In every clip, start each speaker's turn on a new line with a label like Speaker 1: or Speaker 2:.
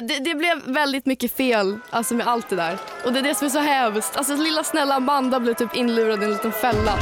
Speaker 1: det, det blev väldigt mycket fel alltså med allt det där. Och det är det som är så hemskt. Alltså lilla snälla Amanda blev typ inlurad i en liten fälla.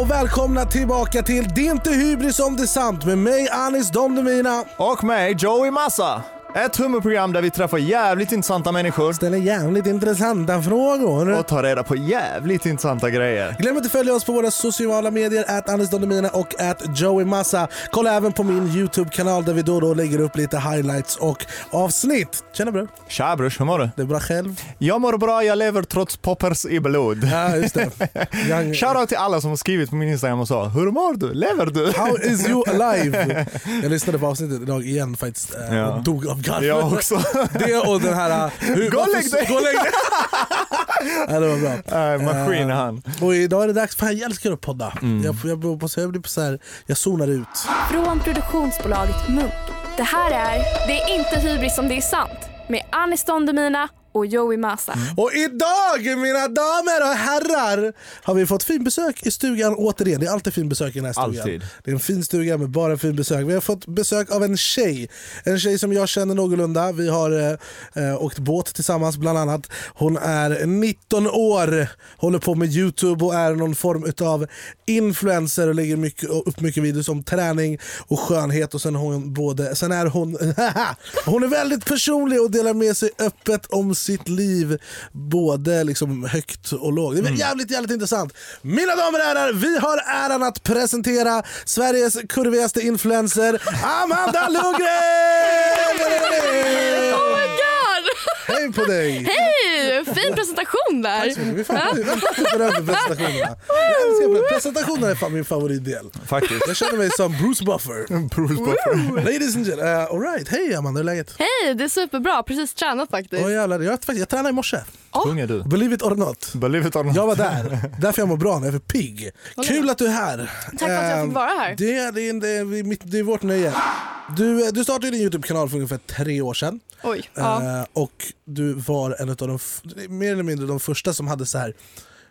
Speaker 2: Och välkomna tillbaka till Det är inte hybris om det är sant med mig Anis Don Demina.
Speaker 3: Och mig, Joey Massa. Ett humorprogram där vi träffar jävligt intressanta människor
Speaker 2: Ställer jävligt intressanta frågor.
Speaker 3: och tar reda på jävligt intressanta grejer.
Speaker 2: Glöm inte att följa oss på våra sociala medier, at Anis Don Demina och at Joey Massa. Kolla även på min YouTube-kanal där vi då och då lägger upp lite highlights och avsnitt. Tjena bror,
Speaker 3: Tja brors, hur mår du?
Speaker 2: det är bra själv?
Speaker 3: Jag mår bra, jag lever trots poppers i blod.
Speaker 2: Ja just det. Young-
Speaker 3: Shoutout till alla som har skrivit på min Instagram och sa Hur mår du? Lever du?
Speaker 2: How is you alive? Jag lyssnade på avsnittet idag igen faktiskt eh,
Speaker 3: Ja.
Speaker 2: och dog av garv.
Speaker 3: Jag också.
Speaker 2: Det och den här... eh, Hur,
Speaker 3: Gå och lägg dig!
Speaker 2: Gå och lägg dig! ja, det var bra.
Speaker 3: Äh, maskin är han.
Speaker 2: Och idag är det dags, fan jag älskar att podda.
Speaker 3: Mm.
Speaker 2: Jag, jag, jag, jag, jag blir på så här, jag zonar ut.
Speaker 1: Från produktionsbolaget Munk. Det här är Det är inte hybris om det är sant med Anis Don Demina och Joey Massa.
Speaker 2: Och idag mina damer och herrar har vi fått fin besök i stugan återigen. Det är alltid fin besök i den här stugan.
Speaker 3: Alltid.
Speaker 2: Det är en fin stuga med bara fin besök. Vi har fått besök av en tjej. En tjej som jag känner någorlunda. Vi har eh, eh, åkt båt tillsammans bland annat. Hon är 19 år, håller på med Youtube och är någon form av influencer och lägger mycket, upp mycket videos om träning och skönhet. Och sen, hon både, sen är hon, hon är väldigt personlig och delar med sig öppet om sitt liv. Både liksom högt och lågt. Det är jävligt, jävligt intressant. Mina damer och herrar, vi har äran att presentera Sveriges kurvigaste influencer, Amanda Lundgren!
Speaker 1: Oh my god!
Speaker 2: Hej på dig!
Speaker 1: Hej! Fin presentation där.
Speaker 2: Presentationerna. Jag pre- presentationerna är fan min favoritdel.
Speaker 3: Faktiskt.
Speaker 2: Jag känner mig som Bruce Buffer.
Speaker 3: Bruce Buffer.
Speaker 2: Ladies and gentlemen, uh, alright. Hej Amanda, hur är läget?
Speaker 1: Hej, det är superbra. Precis tränat faktiskt.
Speaker 2: Åh jävlar, jag, faktiskt- jag tränade i morse.
Speaker 3: Tung är du.
Speaker 2: Believe it or not.
Speaker 3: Believe it or not.
Speaker 2: Jag var där, därför jag mår bra, jag är för pigg. Kul att du är här.
Speaker 1: Tack för att jag fick
Speaker 2: Ehm,
Speaker 1: vara här.
Speaker 2: Det, är- det, det, är mitt, det är vårt nöje. Du, eh, du startade din Youtube-kanal för ungefär tre år sedan.
Speaker 1: Oj. Ja.
Speaker 2: Eh, och du var en av de, mer eller mindre de första som hade så här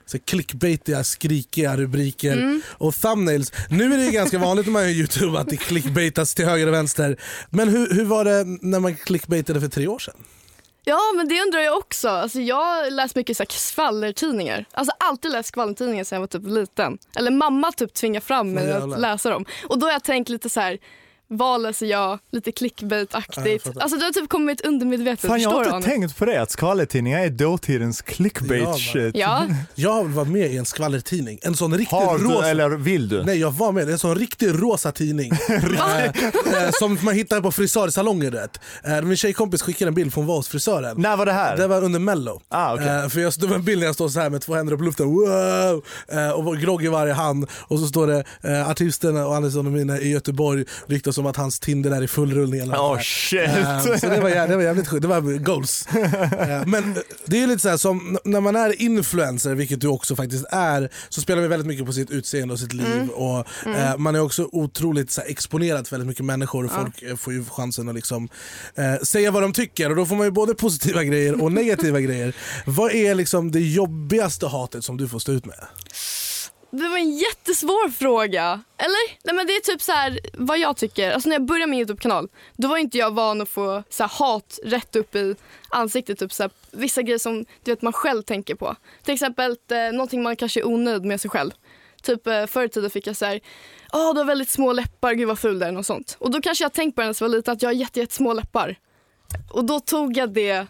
Speaker 2: så clickbaitiga, skrikiga rubriker
Speaker 1: Mm.
Speaker 2: och thumbnails. Nu är det ju ganska vanligt när man gör Youtube att det clickbaitas till höger och vänster. Men hur, hur var det när man clickbaitade för tre år sedan?
Speaker 1: Ja, men det undrar jag också. Alltså, jag läst mycket så här skvallertidningar. Alltså alltid läst skvallertidningar sedan jag var typ liten. Eller mamma typ tvingar fram mig att läsa dem. Och då har jag tänkt lite så här. Vad läser jag? Lite
Speaker 2: Ja,
Speaker 1: clickbait-aktigt.
Speaker 2: fattar.
Speaker 1: alltså det har typ kommit undermedvetet.
Speaker 3: Fan jag har inte
Speaker 1: Anis?
Speaker 3: tänkt på det, att skvallertidningar är dåtidens clickbait
Speaker 2: Ja,
Speaker 3: shit.
Speaker 1: Ja,
Speaker 2: Jag har varit med i en skvallertidning. En sån riktigt
Speaker 3: Har du
Speaker 2: rosa...
Speaker 3: eller vill du?
Speaker 2: Nej jag var med, det är en sån riktig rosa tidning. eh, eh, som man hittar på frisörsalonger. vet. Eh, min tjejkompis skickade en bild från var hos frisören.
Speaker 3: När var det här?
Speaker 2: Det var under mello.
Speaker 3: Ah, okej.
Speaker 2: Eh, för jag, det var en bild när jag står så här med två händer upp i luften, wow! Eh, och var grogg i varje hand. Och så står det eh, artisterna och Andersson och mina i Göteborg ryktas om att hans Tinder är i full rullning. Eller
Speaker 3: Oh
Speaker 2: något
Speaker 3: shit.
Speaker 2: Eh, så det var, det var jävligt sjukt, det var goals. Eh, Men det är lite så här som när man är influencer, vilket du också faktiskt är, så spelar man väldigt mycket på sitt utseende och sitt liv. Och, eh, man är också otroligt så här, exponerad för väldigt mycket människor och folk eh, får ju chansen att liksom, eh, säga vad de tycker. Och då får man ju både positiva grejer och negativa grejer. Vad är liksom det jobbigaste hatet som du får stå ut med?
Speaker 1: Det var en jättesvår fråga. Eller? Nej, men det är typ så här vad jag tycker. Alltså när jag började min Youtube-kanal, då var inte jag van att få så här, hat rätt upp i ansiktet. Typ så här, vissa grejer som du vet, man själv tänker på. Till exempel eh, någonting man kanske är onöjd med sig själv. Typ eh, förr i tiden fick jag så här, oh, du har väldigt små läppar, gud vad ful du är och sånt. Och då kanske jag tänkt på det när jag var liten att jag har jättesmå jätte, läppar. Och då tog jag det,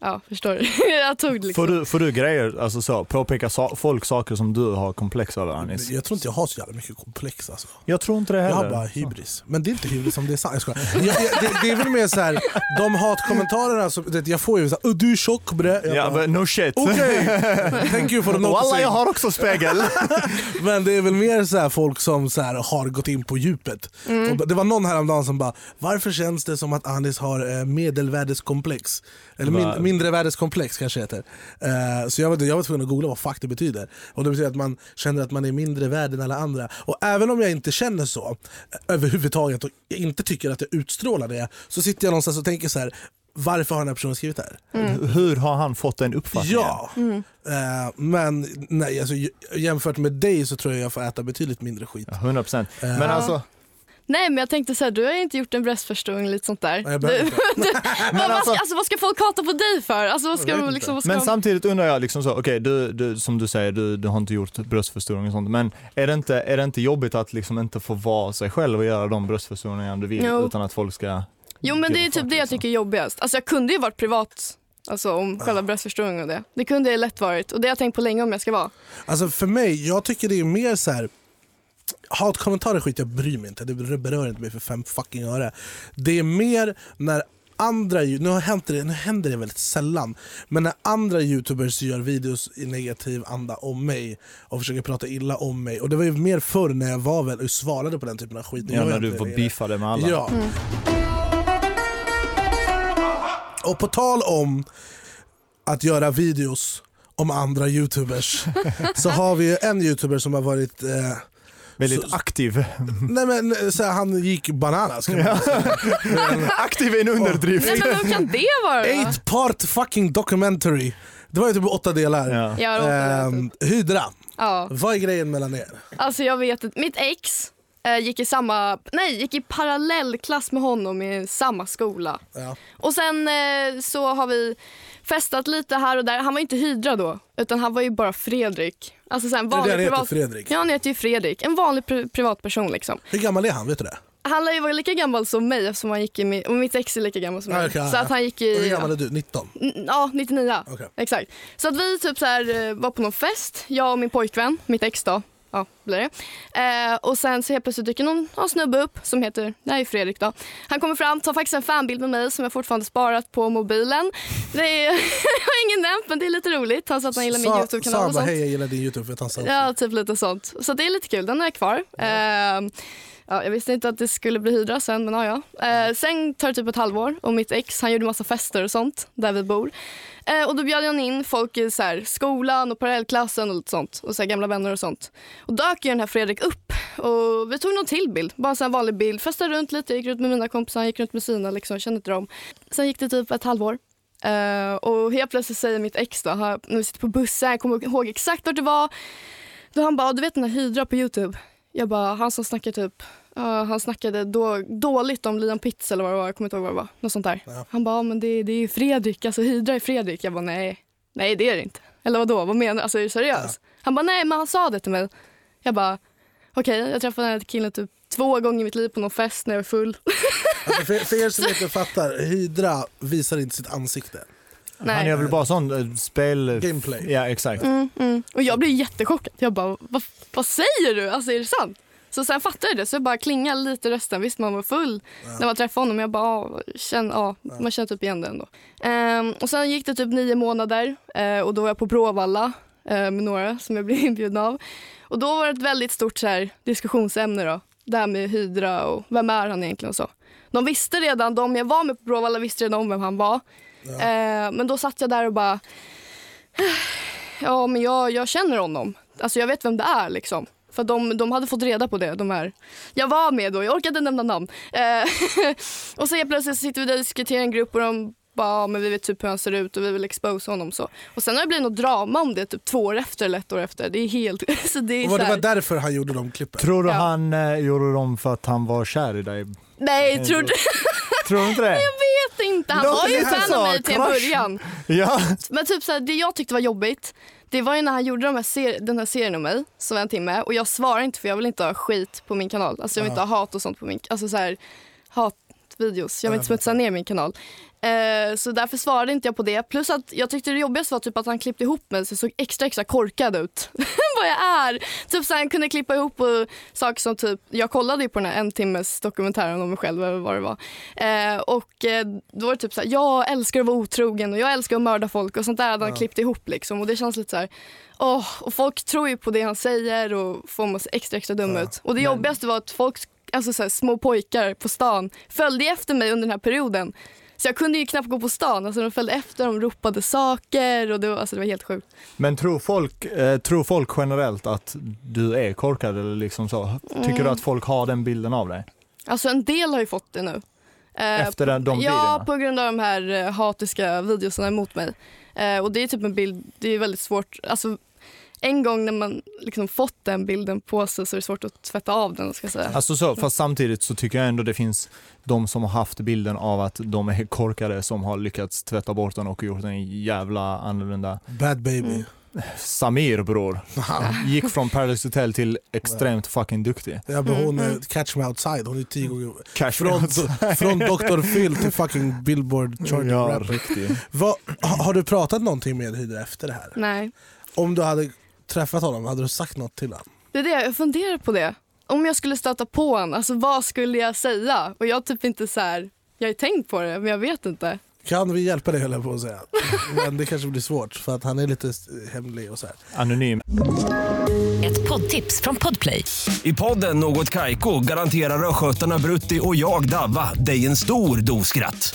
Speaker 1: ja förstår du? jag tog det liksom.
Speaker 3: Får du, får du grejer, alltså så, påpeka sa- folk saker som du har komplex över Anis?
Speaker 2: Jag tror inte jag har så jävla mycket komplex alltså.
Speaker 3: Jag tror inte det
Speaker 2: Jag
Speaker 3: heller.
Speaker 2: har bara hybris. Men det är inte hybris om det är sant. Jag skojar. jag, jag, det, det är väl mer så här, de hatkommentarerna, som, jag får ju såhär du är tjock bre. Jag
Speaker 3: Ja,
Speaker 2: bara,
Speaker 3: but no shit.
Speaker 2: Okej, thank you for the
Speaker 3: Walla
Speaker 2: noticing.
Speaker 3: jag har också spegel.
Speaker 2: Men det är väl mer så här folk som så här har gått in på djupet. Och det var någon häromdagen som bara, varför känns det som att Anis har eh, medelvärdeskomplex? Eller
Speaker 3: Va?
Speaker 2: Min, mindrevärdeskomplex kanske heter. Eh, så jag var, jag var tvungen att googla vad fuck det betyder. Och det betyder att man känner att man är mindre värd än alla andra. Och även om jag inte känner så eh, överhuvudtaget och inte tycker att jag utstrålar det, så sitter jag någonstans och tänker så här. varför har den här personen skrivit det här?
Speaker 1: Mm.
Speaker 3: Hur har han fått den uppfattningen?
Speaker 2: Ja, eh, men nej, alltså, jämfört med dig så tror jag jag får äta betydligt mindre skit.
Speaker 3: Ja, 100 procent.
Speaker 2: Eh,
Speaker 3: Men alltså,
Speaker 1: Nej men jag tänkte så här, du har ju inte gjort en bröstförstoring eller lite sånt där.
Speaker 2: Nej, jag
Speaker 1: du,
Speaker 2: behöver inte.
Speaker 1: vad, vad,
Speaker 3: alltså-
Speaker 1: ska, alltså, vad ska folk hata på dig för? Alltså, vad ska liksom, vad ska
Speaker 3: men
Speaker 1: de...
Speaker 3: samtidigt undrar jag, liksom så, okej du, du, som du säger, du, du har inte gjort bröstförstoring och sånt, men är det inte, är det inte jobbigt att liksom inte få vara sig själv och göra de bröstförstoringar du vill
Speaker 1: Jo.
Speaker 3: utan att folk ska...
Speaker 1: Jo men det är typ det jag
Speaker 3: liksom.
Speaker 1: tycker är jobbigast. Alltså jag kunde ju varit privat, alltså om själva bröstförstoringen och det. Det kunde jag lätt varit och det har jag tänkt på länge om jag ska vara.
Speaker 2: Alltså för mig, jag tycker det är mer så här. Hatkommentarer skit, jag bryr mig inte. Det berör inte mig för fem fucking öre. Det är mer när andra, nu händer det, nu händer det väldigt sällan, men när andra youtubers gör videos i negativ anda om mig och försöker prata illa om mig. Och det var ju mer förr när jag var väl och svarade på den typen av skit.
Speaker 3: Ja, när du var beefade med alla.
Speaker 2: Ja. Och på tal om att göra videos om andra youtubers så har vi en youtuber som har varit eh,
Speaker 3: Väldigt
Speaker 2: Så-
Speaker 3: aktiv.
Speaker 2: Nej men så här, han gick bananas kan man säga.
Speaker 3: aktiv är en underdrift.
Speaker 1: Nej men vad kan det vara då?
Speaker 2: Eight part fucking documentary. Det var ju typ åtta delar.
Speaker 3: Ja.
Speaker 1: Jag råkade
Speaker 2: Ehm, Hydra,
Speaker 1: Ja,
Speaker 2: vad är grejen mellan er?
Speaker 1: alltså jag vet att mitt ex eh, gick i samma, nej gick i parallellklass med honom i samma skola.
Speaker 2: Ja.
Speaker 1: Och sen eh, så har vi festat lite här och där. Han var inte Hydra då, utan han var ju bara Fredrik. Alltså så här, en
Speaker 2: Det det
Speaker 1: vanlig
Speaker 2: han heter,
Speaker 1: privat...
Speaker 2: Fredrik.
Speaker 1: Ja, han heter ju Fredrik. En vanlig pri- privatperson liksom.
Speaker 2: Hur gammal är han? Vet du det?
Speaker 1: Han lär ju vara lika gammal som mig eftersom han gick i min, och mitt ex är lika gammal som mig.
Speaker 2: Okej,
Speaker 1: så att han gick
Speaker 2: Och hur
Speaker 1: i...
Speaker 2: gammal är du? 19?
Speaker 1: N- Ja, 99.
Speaker 2: Okej.
Speaker 1: Exakt. Så att vi typ så här, eh, var på någon fest, jag och min pojkvän, mitt ex då. Ja, blir det. Eh, och sen så helt plötsligt dyker någon, någon snubbe upp som heter, det här är Fredrik då. Han kommer fram, tar faktiskt en fanbild med mig som jag fortfarande sparat på mobilen. Det är, har ingen nämnt men det är lite roligt. Han sa att han gillar min
Speaker 2: Sa-
Speaker 1: Youtube-kanal
Speaker 2: Sa
Speaker 1: och
Speaker 2: bara
Speaker 1: sånt.
Speaker 2: hej jag gillar din youtube, vet han sa
Speaker 1: Ja, typ lite sånt. Så det är lite kul, den är kvar. Eh, ja, jag visste inte att det skulle bli Hydra sen, men ja, ja. Eh, sen tar det typ ett halvår och mitt ex han gjorde massa fester och sånt där vi bor. Eh, och då bjöd han in folk i så här, skolan och parallellklassen och lite sånt. Och så här, gamla vänner och sånt. Och dök ju den här Fredrik upp och vi tog någon till bild. Bara en sån vanlig bild. Festade runt lite, gick runt med mina kompisar, gick runt med sina liksom, kände inte dem. Sen gick det typ ett halvår. Eh, och helt plötsligt säger mitt ex då, när vi sitter på bussen, jag kommer ihåg exakt vart det var. Då han bara, du vet den här Hydra på Youtube? Jag bara, han som snackar typ, ja, han snackade då, dåligt om Liam Pitts eller vad det var, jag kommer inte ihåg vad det var. Något sånt där.
Speaker 2: Ja.
Speaker 1: Han bara, men det, det är ju Fredrik, alltså Hydra är Fredrik. Jag bara, nej, nej det är det inte. Eller vad då? vad menar du? Alltså är du seriös? Han bara, nej men han sa det till mig. Jag bara, okej, jag träffade den här killen typ två gånger i mitt liv på någon fest när jag var full.
Speaker 2: Alltså, för, för er som inte fattar, Hydra visar inte sitt ansikte.
Speaker 3: Han gör väl bara sån eh, spel...
Speaker 2: Gameplay.
Speaker 3: Ja, exakt.
Speaker 1: Mm, mm. Och jag blev jättechockad. Jag bara, vad, vad säger du? Alltså är det sant? Så sen fattade jag det, så jag bara klingade lite rösten. Visst man var full när man träffade honom. Jag bara, ja, känn, ja, man känner typ igen det ändå. Ehm, och sen gick det typ nio månader eh, och då var jag på Bråvalla eh, med några som jag blev inbjuden av. Och då var det ett väldigt stort så här, diskussionsämne då. Det här med Hydra och vem är han egentligen och så. De visste redan, de jag var med på Bråvalla visste redan om vem han var. Eh, men då satt jag där och bara, Ja, men jag, jag känner honom. Alltså jag vet vem det är liksom. För de, de hade fått reda på det, de här. Jag var med då, jag orkade nämna namn. Eh, och så plötsligt sitter vi där och diskuterar i en grupp och de bara, ja, men vi vet typ hur han ser ut och vi vill expose honom så. Och sen har det blivit något drama om det typ två år efter eller ett år efter. Det är helt, så det är
Speaker 2: Och
Speaker 1: så
Speaker 2: det var därför han gjorde de klippen.
Speaker 3: Tror du
Speaker 1: Ja.
Speaker 3: han eh, gjorde dem för att han var kär i dig?
Speaker 1: Nej, tror du
Speaker 3: Tror du inte det?
Speaker 1: vet inte. Han
Speaker 3: Låter
Speaker 1: var ju fan av mig till en början.
Speaker 3: Ja.
Speaker 1: Men typ så här, det jag tyckte var jobbigt, det var ju när han gjorde de här ser- den här serien om mig, som var en timme. Och jag svarar inte för jag vill inte ha skit på min kanal. Alltså jag vill inte ha hat och sånt på min, alltså så här, hatvideos. Jag vill inte smutsa ner min kanal. Eh, så därför svarade inte jag på det. Plus att jag tyckte det jobbigaste var typ att han klippte ihop mig så jag såg extra extra korkad ut. Vad jag är. Typ så han kunde klippa ihop och saker som typ, jag kollade ju på den här en timmes dokumentären om mig själv eller vad det var. Eh, och eh, då var det typ så jag älskar att vara otrogen och jag älskar att mörda folk och sånt där hade han klippt ihop liksom. Och det känns lite så här, åh, och folk tror ju på det han säger och får man se extra extra dum ut. Och det jobbigaste var att folk, alltså så här, små pojkar på stan följde efter mig under den här perioden. Så jag kunde ju knappt gå på stan. Alltså de följde efter, de ropade saker och det var, alltså det var helt sjukt.
Speaker 3: Men tror folk, eh, tror folk generellt att du är korkad eller liksom så? Tycker
Speaker 1: Mm.
Speaker 3: du att folk har den bilden av dig?
Speaker 1: Alltså en del har ju fått det nu. Eh,
Speaker 3: Efter den, de
Speaker 1: ja, på grund av de här eh, hatiska videorna emot mig. Eh, och det är typ en bild, det är väldigt svårt, alltså en gång när man liksom fått den bilden på sig så är det svårt att tvätta av den ska jag säga.
Speaker 3: Alltså så, fast samtidigt så tycker jag ändå det finns de som har haft bilden av att de är korkade som har lyckats tvätta bort den och gjort den jävla annorlunda.
Speaker 2: Bad baby.
Speaker 1: Mm.
Speaker 3: Samir bror, gick från Paradise Hotel till extremt fucking duktig.
Speaker 2: Ja, men hon
Speaker 1: Mm,
Speaker 2: är Catch Me Outside, hon är tio gånger
Speaker 3: Cash
Speaker 2: från, från Dr. Phil till fucking Billboard chart
Speaker 3: Ja,
Speaker 2: rapper.
Speaker 3: riktigt.
Speaker 2: Ha- Har du pratat någonting med Hyder efter det här?
Speaker 1: Nej,
Speaker 2: Om du hade träffat honom, hade du sagt något till honom?
Speaker 1: det är det, jag funderar på det. Om jag skulle stöta på honom, alltså vad skulle jag säga? Och jag typ inte så här, jag har tänkt på det men jag vet inte.
Speaker 2: Kan vi hjälpa dig höll jag på att säga. Men det kanske blir svårt för att han är lite hemlig och så här.
Speaker 3: Anonym.
Speaker 4: Ett poddtips från Podplay.
Speaker 5: I podden Något Kaiko garanterar östgötarna Brutti och jag, Davva, dig en stor dos skratt.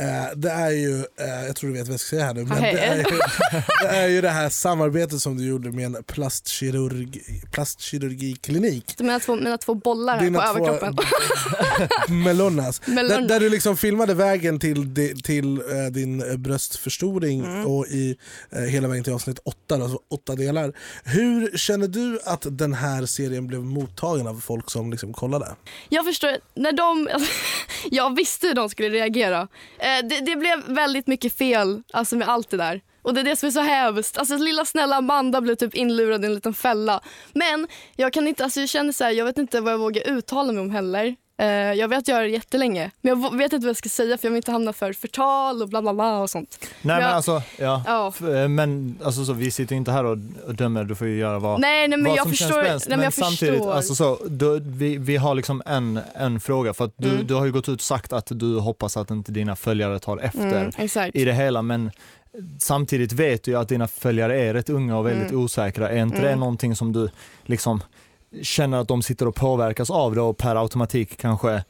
Speaker 2: Eh, det är ju, eh, jag tror du vet vad jag ska säga här nu, men det är, ju, det är ju det här samarbetet som du gjorde med en plastkirurg, plastkirurgiklinik.
Speaker 1: Mina två, mina två bollar här
Speaker 2: Dina
Speaker 1: på
Speaker 2: två-
Speaker 1: överkroppen.
Speaker 2: Melonas. Där,
Speaker 1: Melonas.
Speaker 2: där du liksom filmade vägen till, till eh, din bröstförstoring
Speaker 1: Mm.
Speaker 2: och i hela vägen till avsnitt åtta, alltså åtta delar. Hur känner du att den här serien blev mottagen av folk som liksom kollade?
Speaker 1: Jag förstår, när de, jag visste hur de skulle reagera. Eh, det, det blev väldigt mycket fel alltså med allt det där. Och det är det som är så hemskt. Alltså lilla snälla Amanda blev typ inlurad i en liten fälla. Men jag kan inte, alltså jag känner så här, jag vet inte vad jag vågar uttala mig om heller. Eh, jag vet göra det jättelänge. Men jag vet inte vad jag ska säga för jag vill inte hamna för förtal och bla bla bla och sånt.
Speaker 3: Nej men
Speaker 1: Ja.
Speaker 3: alltså, ja.
Speaker 1: Ja.
Speaker 3: Eh, Men alltså så, vi sitter inte här och dömer, du får ju göra vad,
Speaker 1: Nej, nej men
Speaker 3: vad
Speaker 1: jag
Speaker 3: som
Speaker 1: förstår.
Speaker 3: känns bäst.
Speaker 1: nej, men jag
Speaker 3: samtidigt,
Speaker 1: förstår.
Speaker 3: alltså så, du, vi, vi har liksom en, en fråga för att du,
Speaker 1: Mm.
Speaker 3: du har ju gått ut och sagt att du hoppas att inte dina följare tar efter
Speaker 1: mm,
Speaker 3: i det hela men samtidigt vet du ju att dina följare är rätt unga och väldigt
Speaker 1: Mm.
Speaker 3: osäkra. Är inte det
Speaker 1: Mm.
Speaker 3: någonting som du liksom känner att de sitter och påverkas av det och per automatik kanske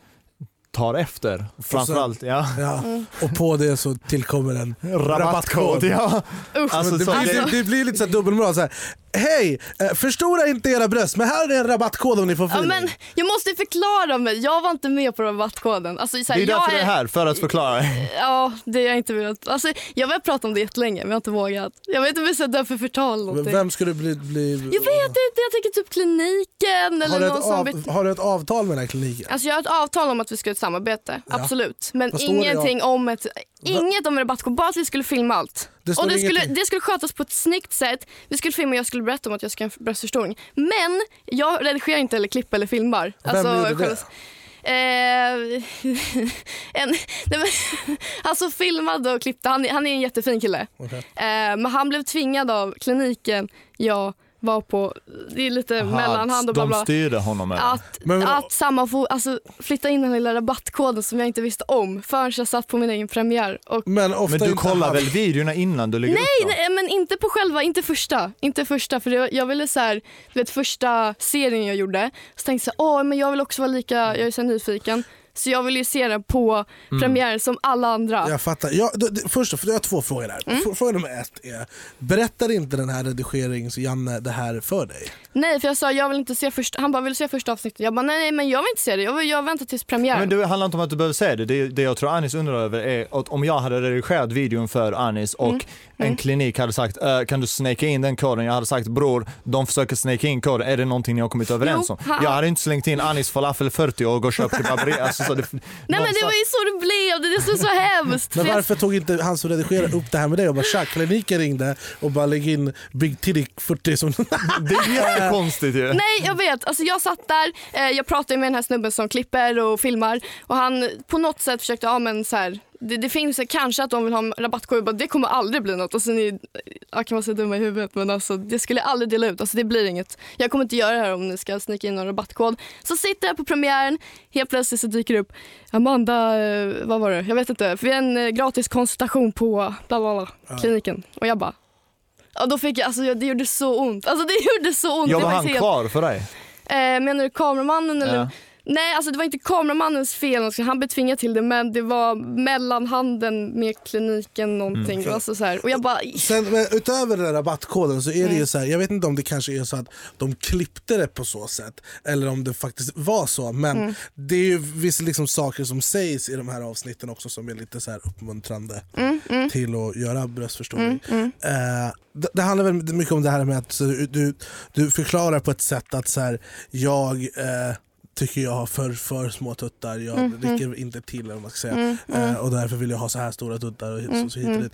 Speaker 3: tar efter? Framförallt, ja.
Speaker 2: Ja.
Speaker 1: Mm.
Speaker 2: Och på det så tillkommer en
Speaker 3: Rabattkod, ja.
Speaker 1: Usch.
Speaker 3: Alltså,
Speaker 2: det, blir,
Speaker 3: det-
Speaker 2: det, blir lite så dubbelmoral. Så här, Hej! Eh, förstora inte era bröst men här är en rabattkod om ni får
Speaker 1: Ja,
Speaker 2: feeling.
Speaker 1: men jag måste förklara mig. Jag var inte med på rabattkoden. Alltså, så här,
Speaker 3: Det är därför
Speaker 1: jag
Speaker 3: du är här, för att förklara.
Speaker 1: Ja, det har jag inte velat. Alltså, jag har prata om det jättelänge men jag har inte vågat. Jag vet inte om jag ska dö för förtal någonting.
Speaker 2: Vem ska du bli? bli
Speaker 1: Jag vet inte, jag tänker typ kliniken
Speaker 2: har,
Speaker 1: eller
Speaker 2: du
Speaker 1: någon
Speaker 2: ett
Speaker 1: som
Speaker 2: av,
Speaker 1: vet...
Speaker 2: har du ett avtal med den här kliniken?
Speaker 1: Alltså jag har ett avtal om att vi ska ha ett samarbete,
Speaker 2: Ja.
Speaker 1: absolut. Men ingenting om ett, inget om rabattkod, bara att vi skulle filma allt.
Speaker 2: Det
Speaker 1: och det skulle, det skulle skötas på ett snyggt sätt. Vi skulle filma och jag skulle berätta om att jag ska ha en bröstförstoring. Men jag redigerar inte eller klipper eller filmar.
Speaker 2: Vem gjorde det?
Speaker 1: Eh, en, nej men, alltså filmade och klippte, han, är- han är en jättefin kille.
Speaker 2: Okej.
Speaker 1: Eh, men han blev tvingad av kliniken jag var på, det är lite mellanhand och bla
Speaker 3: de
Speaker 1: bla.
Speaker 3: styrde honom eller?
Speaker 1: Att,
Speaker 2: Men
Speaker 1: att sammanfo- alltså, flytta in den lilla rabattkoden som jag inte visste om förrän jag satt på min egen premiär. Och,
Speaker 2: Men, ofta
Speaker 3: Men du kollar
Speaker 2: han-
Speaker 3: väl videorna innan du lägger upp dem?
Speaker 1: nej, men inte på själva, inte första. Inte första för det, jag ville så här, du vet första serien jag gjorde, så tänkte jag åh men jag vill också vara lika, jag är så nyfiken. Så jag vill ju se den på
Speaker 3: Mm.
Speaker 1: premiären som alla andra.
Speaker 2: Jag fattar. Jag, d- d- först, för jag har två frågor här.
Speaker 1: Mm.
Speaker 2: Fråga nummer ett är, berättar inte den här redigerings-Janne det här för dig?
Speaker 1: Nej för jag sa jag vill inte se första, han bara vill se första avsnittet? Jag bara nej, nej men jag vill inte se det, jag, vill, jag väntar tills premiären.
Speaker 3: Men det handlar inte om att du behöver säga det. Det, det jag tror Anis undrar över är att om jag hade redigerat videon för Anis och
Speaker 1: Mm.
Speaker 3: en klinik hade sagt "Äh, kan du snaka in den koden? Jag hade sagt bror, de försöker snaka in koden. Är det någonting ni har kommit överens
Speaker 1: Jo,
Speaker 3: om?
Speaker 1: ha-
Speaker 3: Jag hade inte slängt in Anis falafel 40 och gått och köpt kebaberi. Alltså, så det,
Speaker 1: nej men det var ju så det blev, det är så hemskt.
Speaker 2: Men varför tog inte han som redigerade upp det här med dig och bara tja, kliniken ringde och bara lägg in Big Titty 40 som...
Speaker 3: det är jättekonstigt ju.
Speaker 1: Nej jag vet, alltså jag satt där, eh, jag pratade med den här snubben som klipper och filmar och han på något sätt försökte, ja men så här, det, det finns kanske att de vill ha en rabattkod, bara, det kommer aldrig bli något. Alltså, ni jag kan vara så dumma i huvudet men alltså, det skulle jag aldrig dela ut. Alltså, det blir inget. Jag kommer inte göra det här om ni ska snicka in någon rabattkod. Så sitter jag på premiären, helt plötsligt så dyker det upp Amanda, eh, vad var det? Jag vet inte. För en eh, gratis konsultation på bla bla bla, kliniken. Och jag bara Ja, då fick jag, alltså, det gjorde så ont. Alltså, det gjorde så ont.
Speaker 3: Jobbar
Speaker 1: Det var
Speaker 3: han
Speaker 1: helt-
Speaker 3: kvar för dig?
Speaker 1: Eh, menar du kameramannen eller?
Speaker 3: Ja.
Speaker 1: Nej, alltså det var inte kameramannens fel. Alltså, Han blev tvingad till det men det var mellanhanden med kliniken någonting.
Speaker 3: Mm.
Speaker 1: Alltså, så här. Och jag bara...
Speaker 2: Sen, men utöver den rabattkoden så är det
Speaker 1: Mm.
Speaker 2: ju så här, jag vet inte om det kanske är så att de klippte det på så sätt eller om det faktiskt var så. Men
Speaker 1: Mm.
Speaker 2: det är ju vissa liksom saker som sägs i de här avsnitten också som är lite så här uppmuntrande
Speaker 1: Mm,
Speaker 2: till att göra bröstförstoring. Eh, det, det handlar väl mycket om det här med att du, du förklarar på ett sätt att så här, jag eh, tycker jag har för, för små tuttar, jag
Speaker 1: Mm,
Speaker 2: räcker inte till eller vad man ska säga. Eh, och därför vill jag ha så här stora tuttar och så, så hit och dit.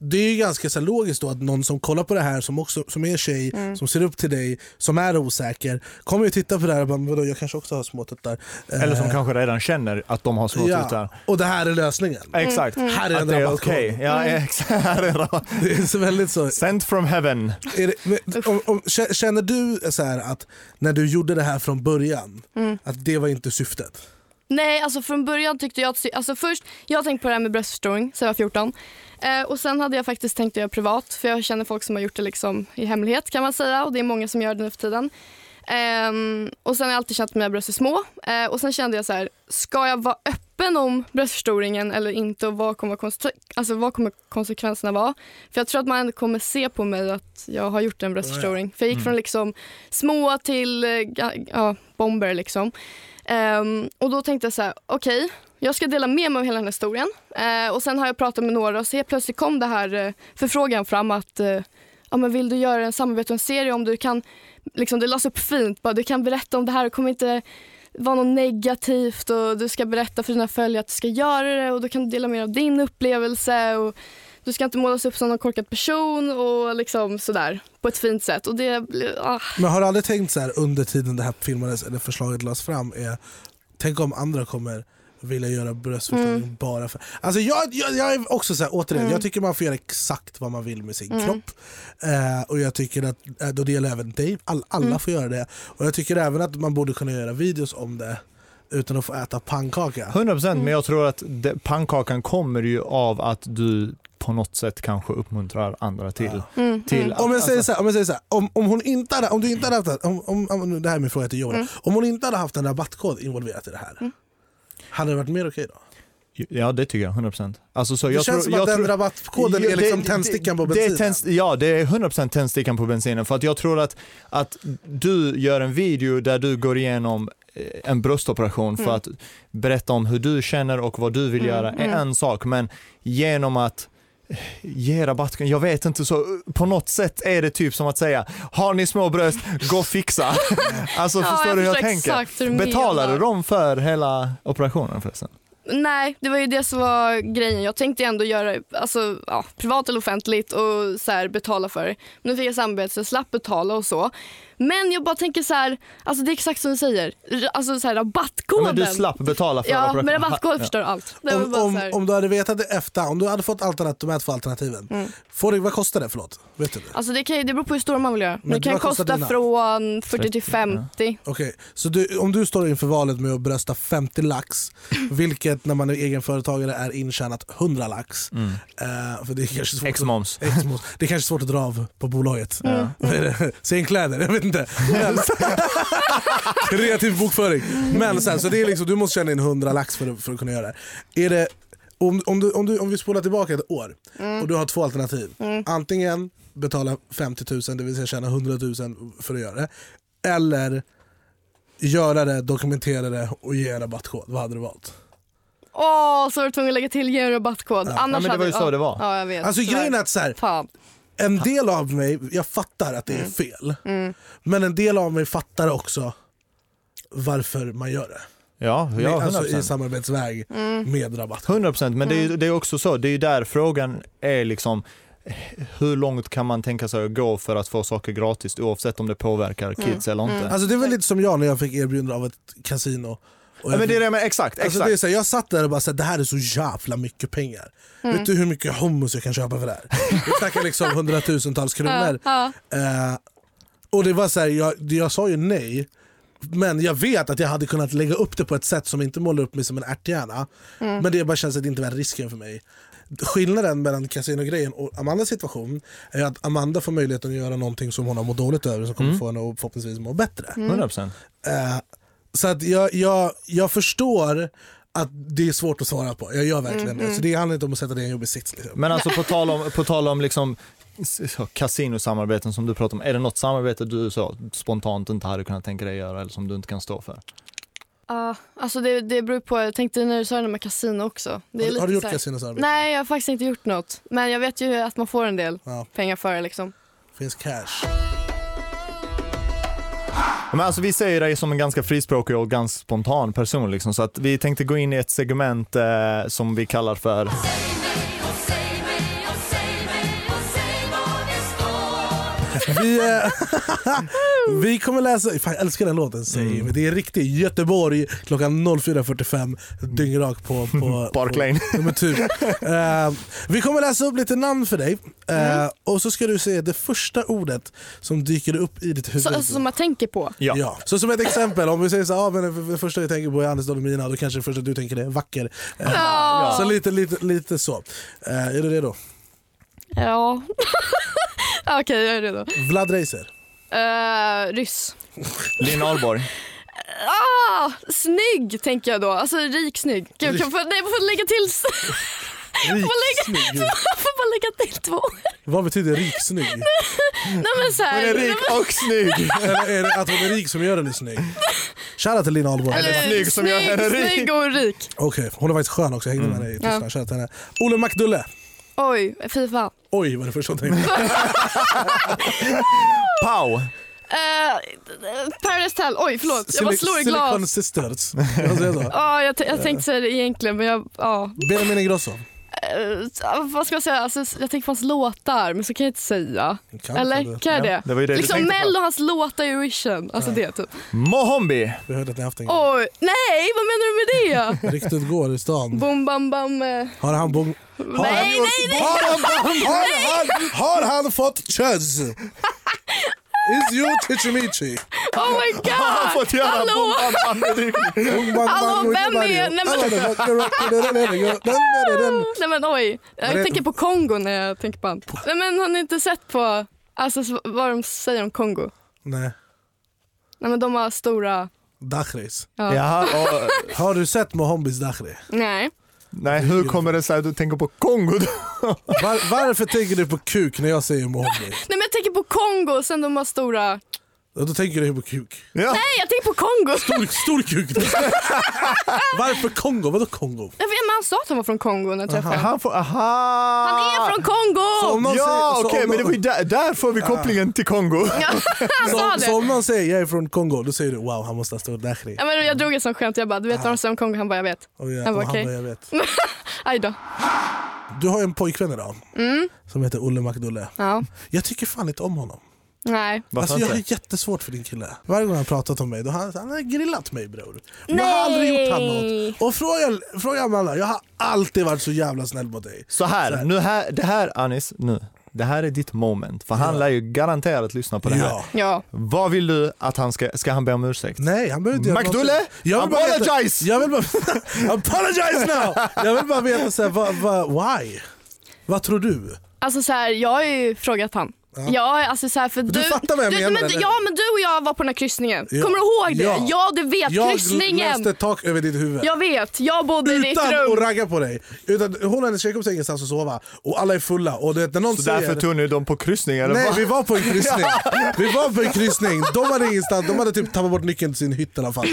Speaker 2: Det är ju ganska så logiskt då att någon som kollar på det här som, också, som är en tjej, som ser upp till dig, som är osäker, kommer ju titta på det här och bara "Men vadå, jag kanske också har små tuttar. Eh,
Speaker 3: Eller som kanske redan känner att de har små
Speaker 2: ja. Och det här är lösningen.
Speaker 3: Exakt.
Speaker 2: Här är en rabattkod.
Speaker 3: okej. Ja, exakt. Här är rabatt.
Speaker 2: Det är så väldigt så.
Speaker 3: Sent from heaven.
Speaker 2: Är det, men, om, om, kä- känner du så här att när du gjorde det här från början, att det var inte syftet?
Speaker 1: Nej, alltså från början tyckte jag att... Alltså först, jag har tänkt på det här med bröstförstoring sen jag var 14. Eh, och sen hade jag faktiskt tänkt att göra privat för jag känner folk som har gjort det liksom i hemlighet kan man säga och det är många som gör det nu för tiden. Ehm, och sen har jag alltid känt att mina bröst är små. Eh, och sen kände jag så här, ska jag vara öppen om bröstförstoringen eller inte och vad kommer, alltså, vad kommer konsekvenserna vara? För jag tror att man ändå kommer se på mig att jag har gjort en bröstförstoring. För jag gick från liksom små till eh, ja, bomber liksom. Ehm, och då tänkte jag så här, okej, jag ska dela med mig av hela den här historien. Eh, och sen har jag pratat med några och så helt plötsligt kom det här eh, förfrågan fram att eh, ja, men vill du göra en samarbete och en serie om du kan, liksom, det lades upp fint, bara, du kan berätta om det här, det kommer inte vara något negativt och du ska berätta för dina följare att du ska göra det och du kan dela med dig av din upplevelse och du ska inte målas upp som någon korkad person och liksom sådär på ett fint sätt. Och det, ah.
Speaker 2: Men har du aldrig tänkt så här under tiden det här filmades eller förslaget lades fram, är, tänk om andra kommer vilja göra bröstförstoring
Speaker 1: Mm.
Speaker 2: bara för... Alltså jag, jag, jag är också så här, återigen, jag tycker man får göra exakt vad man vill med sin
Speaker 1: Mm.
Speaker 2: kropp. Eh, och jag tycker att, eh, då det gäller även dig, all, alla
Speaker 1: Mm.
Speaker 2: får göra det. Och jag tycker även att man borde kunna göra videos om det utan att få äta pannkaka.
Speaker 3: 100%
Speaker 1: Mm.
Speaker 3: men jag tror att det, pannkakan kommer ju av att du på något sätt kanske uppmuntrar andra till.
Speaker 1: Mm.
Speaker 3: till
Speaker 2: Om jag säger
Speaker 3: alltså,
Speaker 2: så här, om, jag säger så här, om, om, hon inte hade, om du inte hade haft om, om, om, det här är min fråga till Johan.
Speaker 1: Mm.
Speaker 2: Om hon inte hade haft en rabattkod involverat i det här, hade det varit mer okej då?
Speaker 3: Ja det tycker jag, 100%. Alltså, så
Speaker 2: Det
Speaker 3: jag
Speaker 2: känns
Speaker 3: tror,
Speaker 2: som
Speaker 3: jag
Speaker 2: att den
Speaker 3: tror,
Speaker 2: rabattkoden
Speaker 3: Ja,
Speaker 2: är liksom
Speaker 3: det-
Speaker 2: tändstickan på bensinen.
Speaker 3: tänds, ja, det är 100% tändstickan på bensinen. För att jag tror att, att du gör en video där du går igenom eh, en bröstoperation för att berätta om hur du känner och vad du vill göra är en sak. Men genom att ge rabatt, jag vet inte, så på något sätt är det typ som att säga, har ni små bröst, gå och fixa. alltså
Speaker 1: Ja,
Speaker 3: förstår
Speaker 1: jag
Speaker 3: du hur jag tänker?
Speaker 1: hur
Speaker 3: Betalade
Speaker 1: menar.
Speaker 3: de för hela operationen förresten?
Speaker 1: Nej, det var ju det som var grejen. Jag tänkte ändå göra alltså, ja, privat eller offentligt och så här, betala för det. Men nu fick jag samarbete så jag slapp betala och så. Men jag bara tänker så här, alltså det är exakt som du säger, alltså så här,
Speaker 3: Ja,
Speaker 1: rabattkoden.
Speaker 3: men du slapp betala för
Speaker 1: Ja, men rabattkoden
Speaker 3: Ja.
Speaker 1: förstör allt.
Speaker 2: Om, om, om du hade vetat det efter, om du hade fått alternat, de här två alternativen, får det, vad kostar det? Förlåt, vet du det?
Speaker 1: Alltså det, kan, det beror på hur stor man vill göra. Men det kan kosta
Speaker 2: dina?
Speaker 1: från 40 till 50.
Speaker 2: Okej, så du, om du står inför valet med att brösta 50 lax, vilket när man är egenföretagare är intjänat 100 lax.
Speaker 3: Mm.
Speaker 2: Eh, för det är kanske svårt
Speaker 3: Ex-moms.
Speaker 2: Att, ex-moms. det är kanske svårt att dra av på bolaget.
Speaker 1: Mm.
Speaker 2: Vad är det? Scenkläder, jag vet inte. Men, kreativ bokföring. Men sen, så det är liksom, du måste tjäna in 100 lax för, att- för att kunna göra det. Är det om, om, du, om, du, om vi spolar tillbaka ett år och du har två alternativ. Antingen betala 50 000, det vill säga tjäna 100 000 för att göra det. Eller göra det, dokumentera det och ge en rabattkod. Vad hade du valt?
Speaker 1: Åh, så var du tvungen att lägga till ge en rabattkod. Annars
Speaker 3: Ja, men det
Speaker 1: hade,
Speaker 3: var ju så
Speaker 1: ja,
Speaker 3: det var.
Speaker 1: Ja, jag vet.
Speaker 2: Alltså grejen är att så här. En del av mig, jag fattar att det är fel. Men en del av mig fattar också varför man gör det.
Speaker 3: Ja, ja 100%.
Speaker 2: alltså i samarbetsväg med rabatt.
Speaker 3: 100% men det är, ju- det är också så, det är där frågan är liksom hur långt kan man tänka sig att gå för att få saker gratis oavsett om det påverkar kids eller inte?
Speaker 2: Alltså det är väl lite som jag när jag fick erbjudande av ett kasino
Speaker 3: Ja,
Speaker 2: jag
Speaker 3: men det är det med, exakt,
Speaker 2: Alltså
Speaker 3: exakt.
Speaker 2: det är så här, jag satt där och bara så här, det här är så jävla mycket pengar.
Speaker 1: Mm.
Speaker 2: Vet du hur mycket hummus jag kan köpa för det här? Vi snackar liksom hundratusentals kronor.
Speaker 1: Ja,
Speaker 2: Eh, och det var så här, jag, jag sa ju nej. Men jag vet att jag hade kunnat lägga upp det på ett sätt som inte målar upp mig som en ärthjärna.
Speaker 1: Mm.
Speaker 2: Men det bara känns att det inte värt risken för mig. Skillnaden mellan kasinogrejen och Amandas situation är att Amanda får möjligheten att göra någonting som hon har mått dåligt över som kommer få henne att förhoppningsvis må bättre.
Speaker 3: 100%.
Speaker 2: Eh, så att jag, jag, jag förstår att det är svårt att svara på. Jag gör verkligen
Speaker 1: Mm,
Speaker 2: det. Så det handlar inte om att sätta dig i en jobbig sits. Liksom.
Speaker 3: Men alltså på tal om, på tal om liksom så, kasinosamarbeten som du pratar om, är det något samarbete du så spontant inte hade kunnat tänka dig göra eller som du inte kan stå för?
Speaker 1: Ja, alltså det, det beror på. Jag tänkte när du sa det med kasino också. Det är
Speaker 2: Har,
Speaker 1: lite
Speaker 2: har du gjort
Speaker 1: här-
Speaker 2: kasinosamarbete?
Speaker 1: Nej, jag har faktiskt inte gjort något. Men jag vet ju att man får en del
Speaker 2: Ja.
Speaker 1: pengar för det liksom.
Speaker 2: Finns cash.
Speaker 3: Men alltså vi ser dig som en ganska frispråkig och ganska spontan person liksom, så att vi tänkte gå in i ett segment eh, som vi kallar för
Speaker 2: Vi, eh, vi kommer läsa, fan, jag älskar den låten, säg
Speaker 3: Mm.
Speaker 2: det är riktigt Göteborg klockan 04.45 dyngrak på, på
Speaker 3: Park
Speaker 2: på-
Speaker 3: Lane.
Speaker 2: Men typ. Eh, vi kommer läsa upp lite namn för dig eh,
Speaker 1: Mm.
Speaker 2: och så ska du säga det första ordet som dyker upp i ditt huvud.
Speaker 1: Så, alltså, som man tänker på.
Speaker 3: Ja.
Speaker 2: Ja. Så som ett exempel, om vi säger så ah, men det- första jag tänker på är Anis Don Mina, då kanske det första du tänker är vacker. Eh,
Speaker 1: Ja.
Speaker 2: Så lite, lite, lite så. Eh, är du redo?
Speaker 1: Ja. Okej, jag är redo.
Speaker 2: Vlad Reiser.
Speaker 1: Uh, ryss.
Speaker 3: Linn Ahlborg.
Speaker 1: Ah, snygg tänker jag då. Alltså rik snygg. Gud, kan få, nej, jag får lägga till.
Speaker 2: Rik
Speaker 1: lägga-
Speaker 2: snygg.
Speaker 1: Får bara lägga till två.
Speaker 2: Vad betyder rik snygg?
Speaker 1: Nej men så här.
Speaker 3: Hon är rik och snygg.
Speaker 2: Eller är det att hon är rik som gör henne snygg? Shoutout till Lina Ahlborg.
Speaker 3: Eller
Speaker 1: Eh,
Speaker 3: snygg som gör henne rik.
Speaker 1: Snygg och rik.
Speaker 2: Okej, hon är faktiskt skön också. Jag hängde med dig i Tyskland. Henne. Olle McDulle.
Speaker 1: Oj, fy fan.
Speaker 2: Oj, vad det första jag tänkte.
Speaker 3: Pau.
Speaker 1: Uh, Paradise Hotel. Oj, förlåt. Jag bara slår i
Speaker 2: Silicon
Speaker 1: glas.
Speaker 2: Sisters. Jag så.
Speaker 1: Ja, jag, jag tänkte säga det egentligen, men jag... Ja.
Speaker 2: Benjamin Ingrosso.
Speaker 1: Eh, vad ska jag säga? Alltså, jag tänker på hans låtar, men så kan jag inte säga.
Speaker 2: Kan
Speaker 1: Eller
Speaker 2: inte.
Speaker 1: kan jag
Speaker 3: Ja,
Speaker 1: det?
Speaker 3: det var ju det du
Speaker 1: liksom. Mello, hans låtar i Eurovision. Alltså det typ.
Speaker 3: Mohombi.
Speaker 2: Vi hörde att ni haft en
Speaker 1: Oj, nej vad menar du med det?
Speaker 2: Riktigt går i stan.
Speaker 1: Bom bam bam. eh.
Speaker 2: Har han bong... Har
Speaker 1: Nej,
Speaker 2: han,
Speaker 1: nej, nej.
Speaker 2: Har han, har, han, har han fått chuzz? Is you Chichimichi?
Speaker 1: Oh my god!
Speaker 3: Han har fått göra
Speaker 1: Hallå? Hallå, vem är-. Nej men oj, jag tänker på Kongo när jag tänker på han. Nej men har ni inte sett på alltså, så- vad de säger om Kongo?
Speaker 2: Nej,
Speaker 1: Nej men de har stora...
Speaker 2: Dakhris.
Speaker 1: Ja.
Speaker 3: Jaha, och,
Speaker 2: Har du sett Mohombis Dakhri?
Speaker 1: Nej.
Speaker 3: Nej, hur kommer det sig att du tänker på Kongo då?
Speaker 2: Var, varför tänker du på kuk när jag säger Mohombi?
Speaker 1: Nej men jag tänker på Kongo sen de har stora...
Speaker 2: Ja, Då tänker du på kuk.
Speaker 3: Ja.
Speaker 1: Nej jag tänker på Kongo!
Speaker 2: Stor, stor kuk. Varför Kongo? Vadå Kongo?
Speaker 1: Jag vet, men han sa att han var från Kongo när jag träffade honom.
Speaker 3: Han, får, aha.
Speaker 1: Han är från Kongo!
Speaker 3: Ja, okej,
Speaker 2: om
Speaker 3: men det var ju där, där får vi kopplingen till Kongo.
Speaker 1: Ja, han sa
Speaker 2: så,
Speaker 1: det.
Speaker 2: så om någon säger jag är från Kongo, då säger du wow han måste ha stor dakhri.
Speaker 1: Ja, men jag drog ett sånt skämt, jag bara du vet vad de säger om Kongo? Han bara jag vet.
Speaker 2: Och jag,
Speaker 1: Han bara, okej. Aj då.
Speaker 2: Du har ju en pojkvän idag som heter Olle McDulle.
Speaker 1: Ja.
Speaker 2: Jag tycker fan inte om honom.
Speaker 1: Nej.
Speaker 3: Varför
Speaker 2: Alltså, jag har
Speaker 3: inte?
Speaker 2: jättesvårt för din kille. Varje gång han har pratat om mig då har han, han har grillat mig bror. Jag har aldrig gjort han något. Och fråga, fråga Amanda, jag har alltid varit så jävla snäll mot dig.
Speaker 3: Så här, nu här, det här Anis, nu. Det här är ditt moment, för han lär ju garanterat lyssna på det här.
Speaker 2: Ja.
Speaker 1: Ja.
Speaker 3: Vad vill du att han ska, ska han be om ursäkt?
Speaker 2: Nej, han behöver inte göra
Speaker 3: McDulle.
Speaker 2: Jag vill bara veta-
Speaker 3: apologize!
Speaker 2: Jag vill bara, apologize now! Jag vill bara veta så här, vad, vad, why? Vad tror du?
Speaker 1: Alltså så här, jag har ju frågat han. Ja, alltså så här, för du,
Speaker 2: fattar vad jag
Speaker 1: du,
Speaker 2: menar,
Speaker 1: men,
Speaker 2: eller?
Speaker 1: Ja men du och jag var på den här kryssningen.
Speaker 2: Ja.
Speaker 1: Kommer du ihåg det?
Speaker 2: Ja.
Speaker 1: Ja, du vet
Speaker 2: Jag
Speaker 1: kryssningen.
Speaker 2: löste tak över ditt huvud.
Speaker 1: Jag vet, jag bodde i ditt
Speaker 2: Utan
Speaker 1: rum.
Speaker 2: att ragga på dig. Utan, hon och hennes tjejkompis har ingenstans att sova och alla är fulla. Och det, när någon
Speaker 3: Så
Speaker 2: säger,
Speaker 3: därför tog ni dem på kryssning eller
Speaker 2: Nej vi var på en kryssning. Vi var på en kryssning. De hade ingenstans, de hade typ tappat bort nyckeln till sin hytt i alla fall.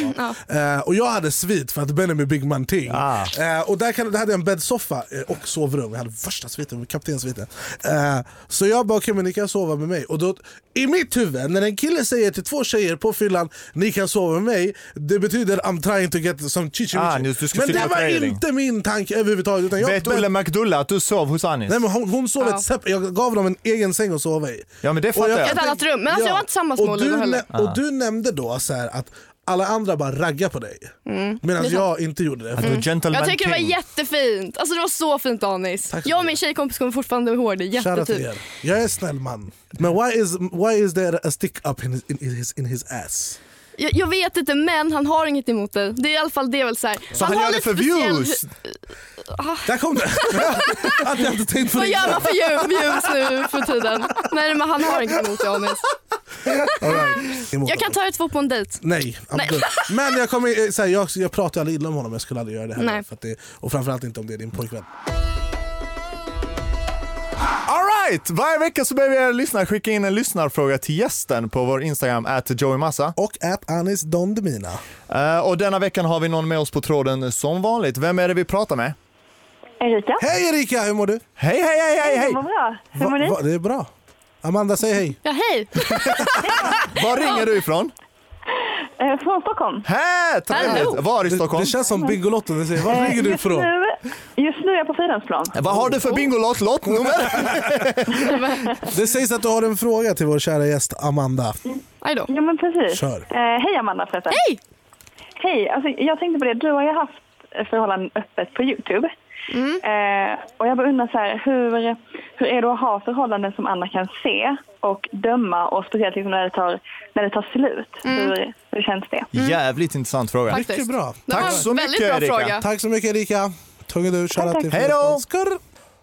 Speaker 2: Eh, och jag hade svit för att Benjamin Big Man Ting.
Speaker 3: Ah.
Speaker 2: Eh, och där, kan, där hade jag en bäddsoffa eh, och sovrum. Jag hade värsta sviten, kaptenssviten. Eh, så jag bara okej men ni kan sova med mig. Och då, I mitt huvud, när en kille säger till två tjejer på fyllan ni kan sova med mig. Det betyder I'm trying to get some chichi
Speaker 3: Ah,
Speaker 2: Men det var
Speaker 3: planering.
Speaker 2: inte min tanke överhuvudtaget. Utan jag
Speaker 3: Vet Olle McDulle att du sov hos Anis?
Speaker 2: Nej, men hon, hon sov
Speaker 1: Ja.
Speaker 2: ett separate, jag gav dem en egen säng att sova i.
Speaker 3: Ja men det
Speaker 2: Och
Speaker 3: fattar jag.
Speaker 1: Ett annat rum. Men alltså, jag var inte tillsammans med heller.
Speaker 2: nä- och du nämnde då så här att alla andra bara raggar på dig.
Speaker 1: Mm.
Speaker 2: Medan jag inte gjorde det.
Speaker 3: Gentleman
Speaker 1: Jag tycker det var jättefint. Alltså det var så fint Anis.
Speaker 2: Tack
Speaker 1: Jag och min tjejkompis kommer fortfarande ihåg det.
Speaker 2: Er. Jag är snäll man. Men why is, why is there a stick up in his, in his, in his ass?
Speaker 1: Jag, jag vet inte men han har inget emot det. Det är i alla fall det väl så här.
Speaker 3: Så han
Speaker 1: har
Speaker 3: gör det för views?
Speaker 2: Där kom det! att jag inte tänkt på
Speaker 1: Vad gör man för view- views nu för tiden? Nej men han har inget emot det Anis.
Speaker 2: Right.
Speaker 1: Jag kan ta er två på en dejt.
Speaker 2: Nej,
Speaker 1: Nej.
Speaker 2: Men jag, kommer, så här, jag, jag pratar aldrig illa om honom, jag skulle aldrig göra det heller. För det, och framförallt inte om det är din pojkvän.
Speaker 3: Alright! Varje vecka så ber vi er lyssnare skicka in en lyssnarfråga till gästen på vår Instagram, at Joey
Speaker 2: Och at Anis Don Demina.
Speaker 3: Eh, och denna veckan har vi någon med oss på tråden som vanligt. Vem är det vi pratar med?
Speaker 6: Erika?
Speaker 2: Hej Erika, hur mår du?
Speaker 3: Hej, hej, hej, hej, hej!
Speaker 6: Vad bra. Hur mår
Speaker 2: Va, va, det är bra. Amanda, säg hej.
Speaker 1: Ja hej.
Speaker 3: Var ringer du ifrån?
Speaker 6: Eh, från Stockholm.
Speaker 3: Hä, trevligt!
Speaker 1: Hallå.
Speaker 3: Var i
Speaker 2: Det,
Speaker 3: Stockholm?
Speaker 2: det känns som Bingolotto. det Var ringer du
Speaker 6: just
Speaker 2: ifrån?
Speaker 6: Nu, just nu är jag på Fridhemsplan.
Speaker 3: Vad har du för bingolott? Lottnummer?
Speaker 2: Det sägs att du har en fråga till vår kära gäst Amanda.
Speaker 6: Ja men precis.
Speaker 2: Kör.
Speaker 6: Eh, hej Amanda förresten.
Speaker 1: Hej!
Speaker 6: Hej, alltså, jag tänkte på det. Du har ju haft förhållanden öppet på Youtube. Eh, och jag bara undrar så här, hur, hur är det att ha förhållanden som andra kan se och döma och speciellt liksom när, det tar, när det tar slut? Hur, hur känns det?
Speaker 3: Jävligt intressant fråga.
Speaker 1: Faktiskt.
Speaker 2: Mycket bra.
Speaker 3: Tack så mycket,
Speaker 1: bra
Speaker 3: Erika.
Speaker 1: fråga.
Speaker 2: Tack så mycket Erika. Tunga du, shoutout till
Speaker 3: Hej då!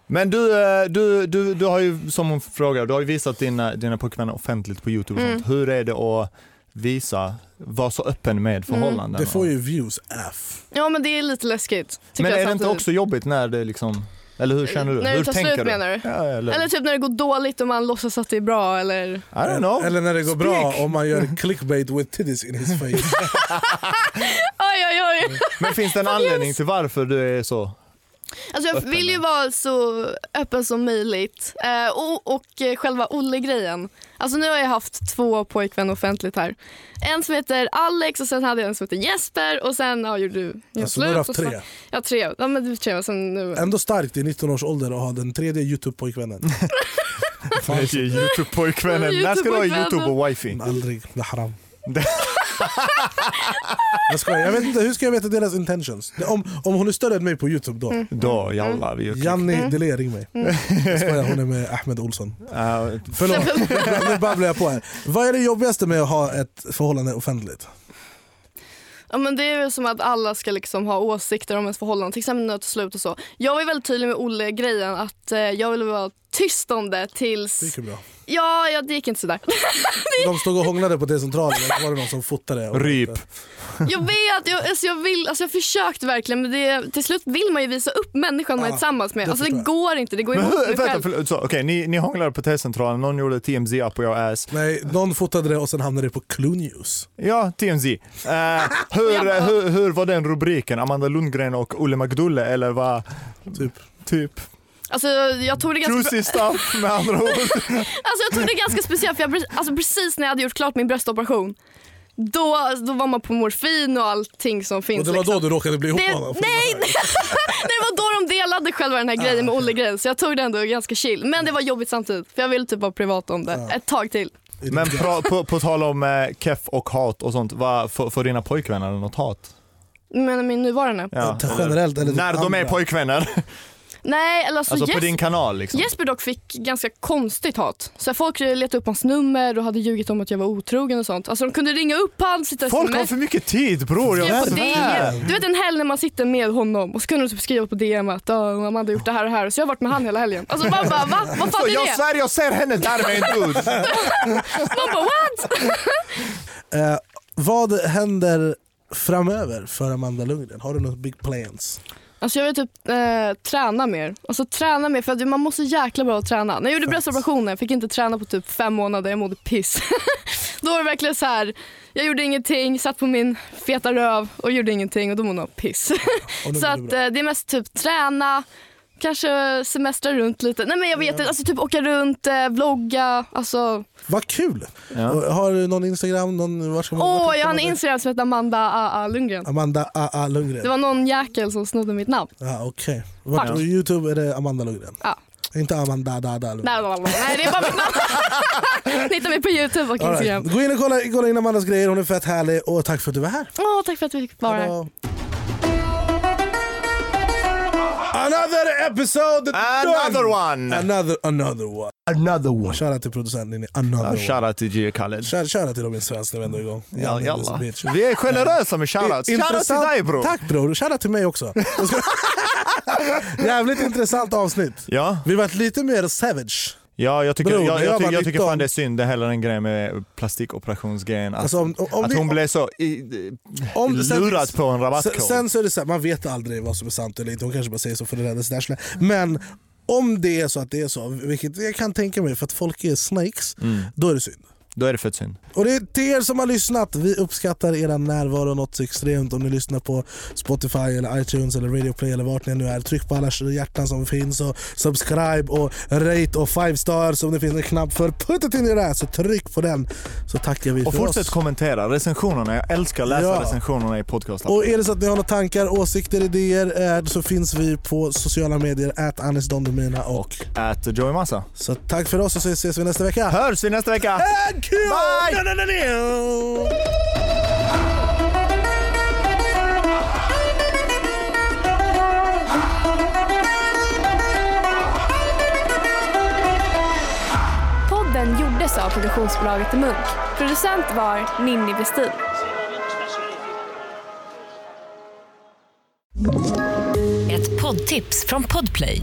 Speaker 3: Men du, eh, du, du, du har ju, som hon frågar, du har ju visat dina, dina pojkvänner offentligt på Youtube och
Speaker 1: Mm.
Speaker 3: sånt. Hur är det att visa, vara så öppen med förhållanden?
Speaker 2: Det får ju views F.
Speaker 1: Ja men det är lite läskigt.
Speaker 3: Men
Speaker 1: jag
Speaker 3: är det inte också jobbigt när det liksom, eller hur känner du?
Speaker 1: När det tar slut,
Speaker 3: du?
Speaker 1: menar du?
Speaker 3: Ja, eller,
Speaker 1: Eller typ när det går dåligt och man låtsas att det är bra eller...
Speaker 3: I don't know.
Speaker 2: Eller när det går bra
Speaker 3: Speak.
Speaker 2: om man gör clickbait with titties in his face.
Speaker 1: Oj oj oj.
Speaker 3: Men finns det en anledning till varför du är så?
Speaker 1: Alltså jag vill ju
Speaker 3: ja.
Speaker 1: vara så öppen som möjligt. Eh, och, och eh, själva Olle-grejen. Alltså nu har jag haft två pojkvänner offentligt här. En som heter Alex och sen hade jag en som heter Jesper och sen ja, gjorde du gjorde
Speaker 2: Alltså, nu har du
Speaker 1: slut.
Speaker 2: haft tre.
Speaker 1: Ja tre. Ja men du tre sen nu.
Speaker 2: Ändå starkt i 19 års ålder att ha den tredje Youtube-pojkvännen.
Speaker 3: Youtube-pojkvännen. När ska du ha. Youtube och wifi?
Speaker 2: Aldrig, det är haram. jag skojar, jag vet inte, hur ska jag veta deras intentions? Om, om hon är större än mig på Youtube då.
Speaker 1: Mm.
Speaker 3: Då jävlar. Vi
Speaker 2: Janni Delé, ring mig. Jag skojar, hon är med Ahmed Olsson.
Speaker 3: Uh,
Speaker 2: Förlåt, nu babblar jag på här. Vad är det jobbigaste med att ha ett förhållande offentligt?
Speaker 1: Ja men det är väl som att alla ska liksom ha åsikter om ens förhållande, till exempel när det tar slut och så. Jag var väldigt tydlig med Olle-grejen att eh, jag ville vara tyst om det
Speaker 2: Det
Speaker 1: tills...
Speaker 2: gick ju bra.
Speaker 1: Ja, ja det gick inte sådär.
Speaker 2: De stod och hånglade på T-centralen och var det någon som fotade.
Speaker 3: Ryp.
Speaker 1: Jag vet, jag, alltså jag, vill, alltså jag försökte verkligen men det, till slut vill man ju visa upp människan man är tillsammans med.
Speaker 2: det
Speaker 1: Alltså det går inte, det går
Speaker 3: Men
Speaker 1: emot
Speaker 3: hur,
Speaker 1: mig
Speaker 3: vänta,
Speaker 1: själv.
Speaker 3: så, okej, ni, ni hånglade på T-centralen, någon gjorde TMZ up your ass.
Speaker 2: Nej, någon fotade det och sen hamnade det på Clue News.
Speaker 3: Ja, TMZ. Eh, hur, hur, hur var den rubriken? Amanda Lundgren och Olle McDulle eller vad?
Speaker 2: Typ.
Speaker 3: Typ.
Speaker 1: Alltså jag tog det ganska,
Speaker 3: Juicy stuff med andra ord.
Speaker 1: alltså jag tog det ganska speciellt för jag, alltså precis när jag hade gjort klart min bröstoperation då, då var man på morfin och allting som finns.
Speaker 2: Och det var
Speaker 1: liksom.
Speaker 2: då du råkade bli ihop
Speaker 1: det,
Speaker 2: med honom?
Speaker 1: nej, nej, det var då de delade själva den här grejen med Olle-grejen så jag tog det ändå ganska chill. Men det var jobbigt samtidigt för jag ville typ vara privat om det ett tag till.
Speaker 3: Men pra, på, på tal om eh, keff och hat och sånt, vad, får, får dina pojkvänner något hat?
Speaker 1: Men min nuvarande?
Speaker 3: Ja,
Speaker 2: Generellt eller typ
Speaker 3: När de är pojkvänner?
Speaker 1: Nej, eller alltså,
Speaker 3: Alltså på
Speaker 1: Jes-
Speaker 3: din kanal liksom?
Speaker 1: Jesper dock fick ganska konstigt hat. Så folk letade upp hans nummer och hade ljugit om att jag var otrogen och sånt. Alltså de kunde ringa upp han, sitta
Speaker 3: Folk har för mycket tid bror, jag.
Speaker 1: DM. Du vet en helg när man sitter med honom och så kunde de typ skriva på DM att "Ja, Amanda har gjort det här och här. Så jag har varit med han hela helgen. Alltså man bara va? Vad fan
Speaker 3: Så
Speaker 1: är
Speaker 3: jag
Speaker 1: det?
Speaker 3: svär jag ser henne där med en dude.
Speaker 1: Man bara what?
Speaker 2: Eh, vad händer framöver för Amanda Lundgren? Har du några big plans?
Speaker 1: Alltså jag vill typ eh, träna mer. Alltså träna mer för att man måste jäkla bra att träna. När jag gjorde bröstoperationen fick jag inte träna på typ fem månader, jag mådde piss. då var det verkligen så här. jag gjorde ingenting, satt på min feta röv och gjorde ingenting och då mådde jag piss. Så att eh, det är mest typ träna, kanske semestra runt lite. Nej men jag vet inte, alltså typ åka runt, eh, vlogga, alltså.
Speaker 2: Vad kul!
Speaker 3: Ja.
Speaker 2: Har du någon Instagram? Någon, var ska man,
Speaker 1: Åh,
Speaker 2: vart
Speaker 1: jag har en Instagram som heter Amanda AA Lundgren.
Speaker 2: Amanda A.A. Lundgren.
Speaker 1: Det var någon jäkel som snodde mitt namn.
Speaker 2: Ja, Okej. Vart-
Speaker 1: Tack.
Speaker 2: Youtube är det Amanda Lundgren.
Speaker 1: Ja.
Speaker 2: Inte Amanda Dada.
Speaker 1: Nej, nej, det är bara mitt namn. Ni hittar mig på Youtube och Instagram.
Speaker 2: right. Gå in och kolla, kolla in Amandas grejer, hon är fett härlig och tack för att du var här.
Speaker 1: Åh, tack för att vi fick vara här.
Speaker 2: Another episode
Speaker 3: Another
Speaker 2: done.
Speaker 3: one!
Speaker 2: Another, another one.
Speaker 7: Another one.
Speaker 2: Shoutout till producenten. Another
Speaker 3: Ja. Shoutout till Gio Khaled.
Speaker 2: Shout- Shoutout till Robin Svensson när vi ändå är igång.
Speaker 3: Ja, jalla. Vi är generösa med shoutouts. Shoutout till dig bror.
Speaker 2: Tack bror, shoutout till mig också. Jävligt intressant avsnitt.
Speaker 3: Ja,
Speaker 2: Vi varit lite mer savage.
Speaker 3: Ja jag tycker,
Speaker 2: Bror,
Speaker 3: jag,
Speaker 2: jag
Speaker 3: jag, jag tycker
Speaker 2: 19
Speaker 3: fan det är synd, det är hellre en grej med plastikoperationsgrejen. Att,
Speaker 2: Alltså, om- om
Speaker 3: att
Speaker 2: vi-
Speaker 3: hon blev så i,
Speaker 2: Om-
Speaker 3: lurat på en rabattkod.
Speaker 2: Sen, sen så är det så här, man vet aldrig vad som är sant eller inte. Hon kanske bara säger så för att rädda arsle. Men om det är så att det är så, vilket jag kan tänka mig för att folk är snakes,
Speaker 3: Mm.
Speaker 2: då är det synd.
Speaker 3: Då är det fett synd.
Speaker 2: Och det är till er som har lyssnat, vi uppskattar er närvaro något så extremt om ni lyssnar på Spotify eller iTunes eller Radio Play eller vart ni nu är. Tryck på alla hjärtan som finns och subscribe och rate och five stars om det finns en knapp för put it in your ass. Så tryck på den så tackar vi
Speaker 3: Och
Speaker 2: för
Speaker 3: fortsätt
Speaker 2: oss.
Speaker 3: kommentera recensionerna, jag älskar att läsa
Speaker 2: Ja.
Speaker 3: recensionerna i podcasten.
Speaker 2: Och är det så att ni har några tankar, åsikter, idéer eh, så finns vi på sociala medier, at Anis Don Demina och
Speaker 3: Ät Joey Massa.
Speaker 2: så tack för oss och så ses vi nästa vecka.
Speaker 3: Hörs vi nästa vecka!
Speaker 2: Thank
Speaker 3: Bye!
Speaker 2: Na, na, na, na.
Speaker 1: Podden gjordes av produktionsbolaget Munk. Producent var Ninni Westin.
Speaker 4: Ett poddtips från Podplay.